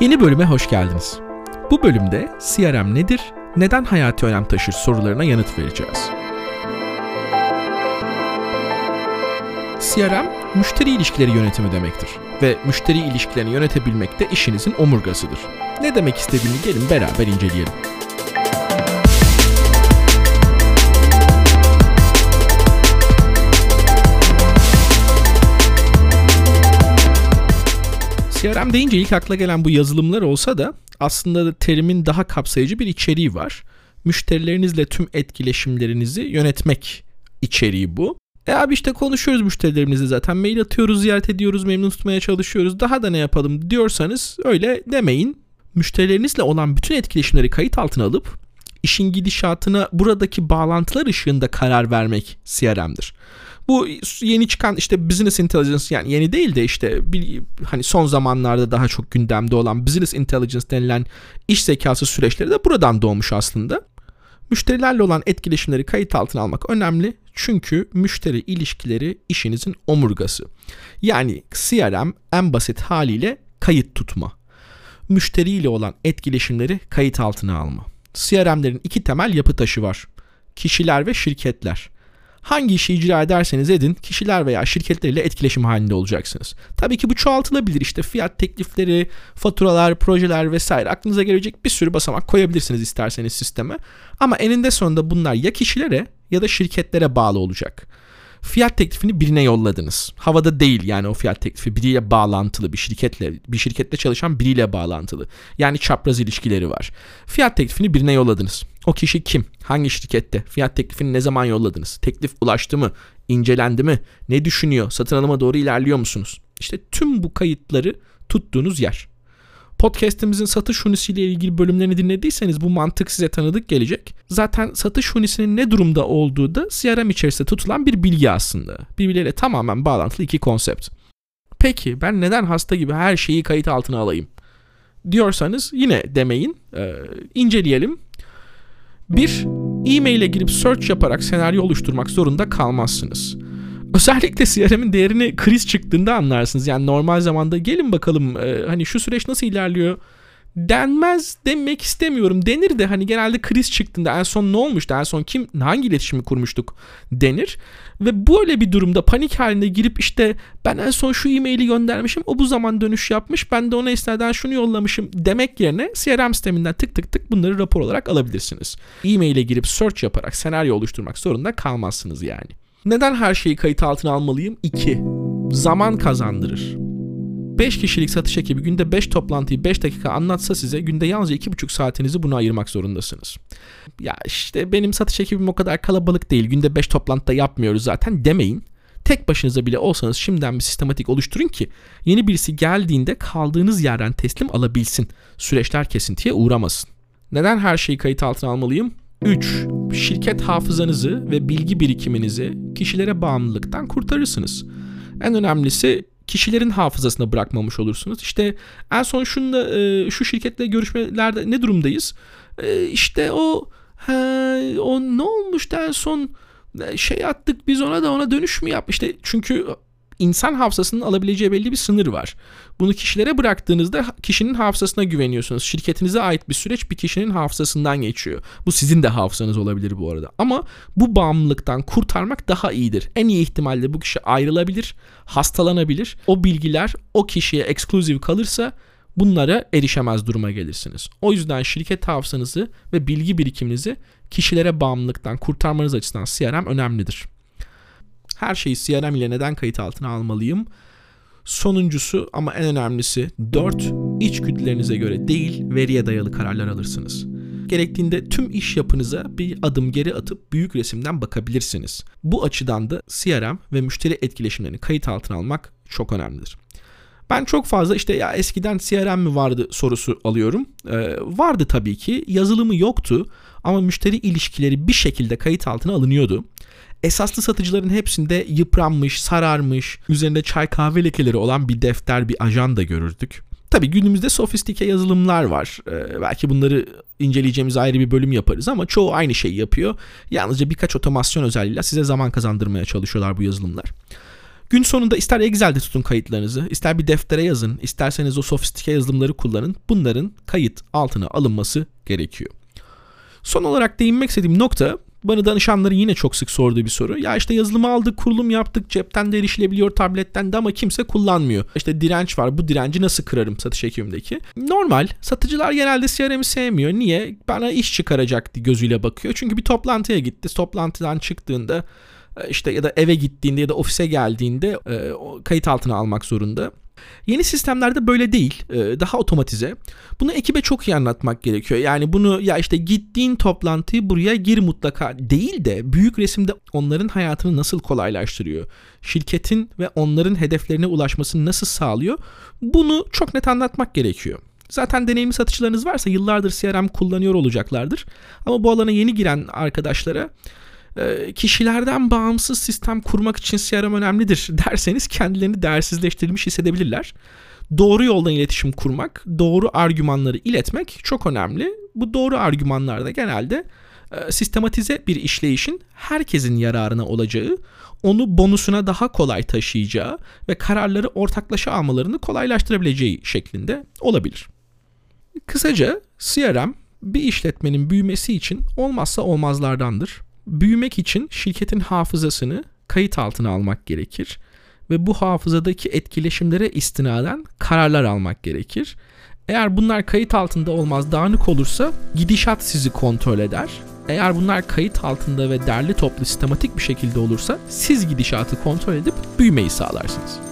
Yeni bölüme hoş geldiniz. Bu bölümde CRM nedir, neden hayati önem taşır sorularına yanıt vereceğiz. CRM, müşteri ilişkileri yönetimi demektir ve müşteri ilişkilerini yönetebilmek de işinizin omurgasıdır. Ne demek istediğini gelin beraber inceleyelim. CRM deyince ilk akla gelen bu yazılımlar olsa da aslında terimin daha kapsayıcı bir içeriği var. Müşterilerinizle tüm etkileşimlerinizi yönetmek içeriği bu. E abi işte konuşuyoruz müşterilerimizle zaten. Mail atıyoruz, ziyaret ediyoruz, memnun tutmaya çalışıyoruz. Daha da ne yapalım diyorsanız öyle demeyin. Müşterilerinizle olan bütün etkileşimleri kayıt altına alıp işin gidişatına buradaki bağlantılar ışığında karar vermek CRM'dir. Bu yeni çıkan işte business intelligence yani yeni değil de işte bir, hani son zamanlarda daha çok gündemde olan business intelligence denilen iş zekası süreçleri de buradan doğmuş aslında. Müşterilerle olan etkileşimleri kayıt altına almak önemli çünkü müşteri ilişkileri işinizin omurgası. Yani CRM en basit haliyle kayıt tutma. Müşteriyle olan etkileşimleri kayıt altına alma. CRM'lerin iki temel yapı taşı var. Kişiler ve şirketler. Hangi işi icra ederseniz edin kişiler veya şirketleriyle etkileşim halinde olacaksınız. Tabii ki bu çoğaltılabilir işte fiyat teklifleri, faturalar, projeler vesaire aklınıza gelecek bir sürü basamak koyabilirsiniz isterseniz sisteme. Ama eninde sonunda bunlar ya kişilere ya da şirketlere bağlı olacak. Fiyat teklifini birine yolladınız. Havada değil yani o fiyat teklifi biriyle bağlantılı bir şirketle bir şirkette çalışan biriyle bağlantılı. Yani çapraz ilişkileri var. Fiyat teklifini birine yolladınız. O kişi kim? Hangi şirkette? Fiyat teklifini ne zaman yolladınız? Teklif ulaştı mı? İncelendi mi? Ne düşünüyor? Satın alıma doğru ilerliyor musunuz? İşte tüm bu kayıtları tuttuğunuz yer. Podcast'imizin satış hunisiyle ilgili bölümlerini dinlediyseniz bu mantık size tanıdık gelecek. Zaten satış hunisinin ne durumda olduğu da CRM içerisinde tutulan bir bilgi aslında. Birbirleriyle tamamen bağlantılı iki konsept. Peki ben neden hasta gibi her şeyi kayıt altına alayım? Diyorsanız yine demeyin. Ee, inceleyelim. Bir, e-mail'e girip search yaparak senaryo oluşturmak zorunda kalmazsınız. Özellikle CRM'in değerini kriz çıktığında anlarsınız. Yani normal zamanda gelin bakalım e, hani şu süreç nasıl ilerliyor denmez demek istemiyorum. Denir de hani genelde kriz çıktığında en son ne olmuştu? En son kim hangi iletişimi kurmuştuk denir. Ve böyle bir durumda panik halinde girip işte ben en son şu e-maili göndermişim. O bu zaman dönüş yapmış. Ben de ona esnaden şunu yollamışım demek yerine CRM sisteminden tık tık tık bunları rapor olarak alabilirsiniz. E-maile girip search yaparak senaryo oluşturmak zorunda kalmazsınız yani. Neden her şeyi kayıt altına almalıyım? 2. Zaman kazandırır. 5 kişilik satış ekibi günde 5 toplantıyı 5 dakika anlatsa size günde yalnızca 2,5 saatinizi buna ayırmak zorundasınız. Ya işte benim satış ekibim o kadar kalabalık değil günde 5 toplantıda yapmıyoruz zaten demeyin. Tek başınıza bile olsanız şimdiden bir sistematik oluşturun ki yeni birisi geldiğinde kaldığınız yerden teslim alabilsin. Süreçler kesintiye uğramasın. Neden her şeyi kayıt altına almalıyım? 3. Şirket hafızanızı ve bilgi birikiminizi kişilere bağımlılıktan kurtarırsınız. En önemlisi kişilerin hafızasına bırakmamış olursunuz. İşte en son şunda e, şu şirketle görüşmelerde ne durumdayız? E, işte o he, o ne olmuştu en son e, şey attık biz ona da ona dönüş mü yap? İşte çünkü insan hafızasının alabileceği belli bir sınır var. Bunu kişilere bıraktığınızda kişinin hafızasına güveniyorsunuz. Şirketinize ait bir süreç bir kişinin hafızasından geçiyor. Bu sizin de hafızanız olabilir bu arada. Ama bu bağımlılıktan kurtarmak daha iyidir. En iyi ihtimalle bu kişi ayrılabilir, hastalanabilir. O bilgiler o kişiye ekskluziv kalırsa bunlara erişemez duruma gelirsiniz. O yüzden şirket hafızanızı ve bilgi birikiminizi kişilere bağımlılıktan kurtarmanız açısından CRM önemlidir. Her şeyi CRM ile neden kayıt altına almalıyım? Sonuncusu ama en önemlisi 4. İçgüdülerinize göre değil veriye dayalı kararlar alırsınız. Gerektiğinde tüm iş yapınıza bir adım geri atıp büyük resimden bakabilirsiniz. Bu açıdan da CRM ve müşteri etkileşimlerini kayıt altına almak çok önemlidir. Ben çok fazla işte ya eskiden CRM mi vardı sorusu alıyorum. Ee, vardı tabii ki. Yazılımı yoktu ama müşteri ilişkileri bir şekilde kayıt altına alınıyordu esaslı satıcıların hepsinde yıpranmış, sararmış, üzerinde çay kahve lekeleri olan bir defter, bir ajanda görürdük. Tabii günümüzde sofistike yazılımlar var. Ee, belki bunları inceleyeceğimiz ayrı bir bölüm yaparız ama çoğu aynı şeyi yapıyor. Yalnızca birkaç otomasyon özelliğiyle size zaman kazandırmaya çalışıyorlar bu yazılımlar. Gün sonunda ister Excel'de tutun kayıtlarınızı, ister bir deftere yazın, isterseniz o sofistike yazılımları kullanın. Bunların kayıt altına alınması gerekiyor. Son olarak değinmek istediğim nokta bana danışanların yine çok sık sorduğu bir soru. Ya işte yazılımı aldık, kurulum yaptık, cepten de erişilebiliyor tabletten de ama kimse kullanmıyor. İşte direnç var. Bu direnci nasıl kırarım satış ekibimdeki? Normal. Satıcılar genelde CRM'i sevmiyor. Niye? Bana iş çıkaracak gözüyle bakıyor. Çünkü bir toplantıya gitti. Toplantıdan çıktığında e, işte ya da eve gittiğinde ya da ofise geldiğinde e, kayıt altına almak zorunda. Yeni sistemlerde böyle değil. E, daha otomatize. Bunu ekibe çok iyi anlatmak gerekiyor. Yani bunu ya işte gittiğin toplantıyı buraya gir mutlaka değil de büyük resimde onların hayatını nasıl kolaylaştırıyor? Şirketin ve onların hedeflerine ulaşmasını nasıl sağlıyor? Bunu çok net anlatmak gerekiyor. Zaten deneyimli satıcılarınız varsa yıllardır CRM kullanıyor olacaklardır. Ama bu alana yeni giren arkadaşlara kişilerden bağımsız sistem kurmak için CRM önemlidir derseniz kendilerini değersizleştirilmiş hissedebilirler. Doğru yoldan iletişim kurmak, doğru argümanları iletmek çok önemli. Bu doğru argümanlar da genelde e, sistematize bir işleyişin herkesin yararına olacağı, onu bonusuna daha kolay taşıyacağı ve kararları ortaklaşa almalarını kolaylaştırabileceği şeklinde olabilir. Kısaca CRM bir işletmenin büyümesi için olmazsa olmazlardandır büyümek için şirketin hafızasını kayıt altına almak gerekir ve bu hafızadaki etkileşimlere istinaden kararlar almak gerekir. Eğer bunlar kayıt altında olmaz, dağınık olursa gidişat sizi kontrol eder. Eğer bunlar kayıt altında ve derli toplu sistematik bir şekilde olursa siz gidişatı kontrol edip büyümeyi sağlarsınız.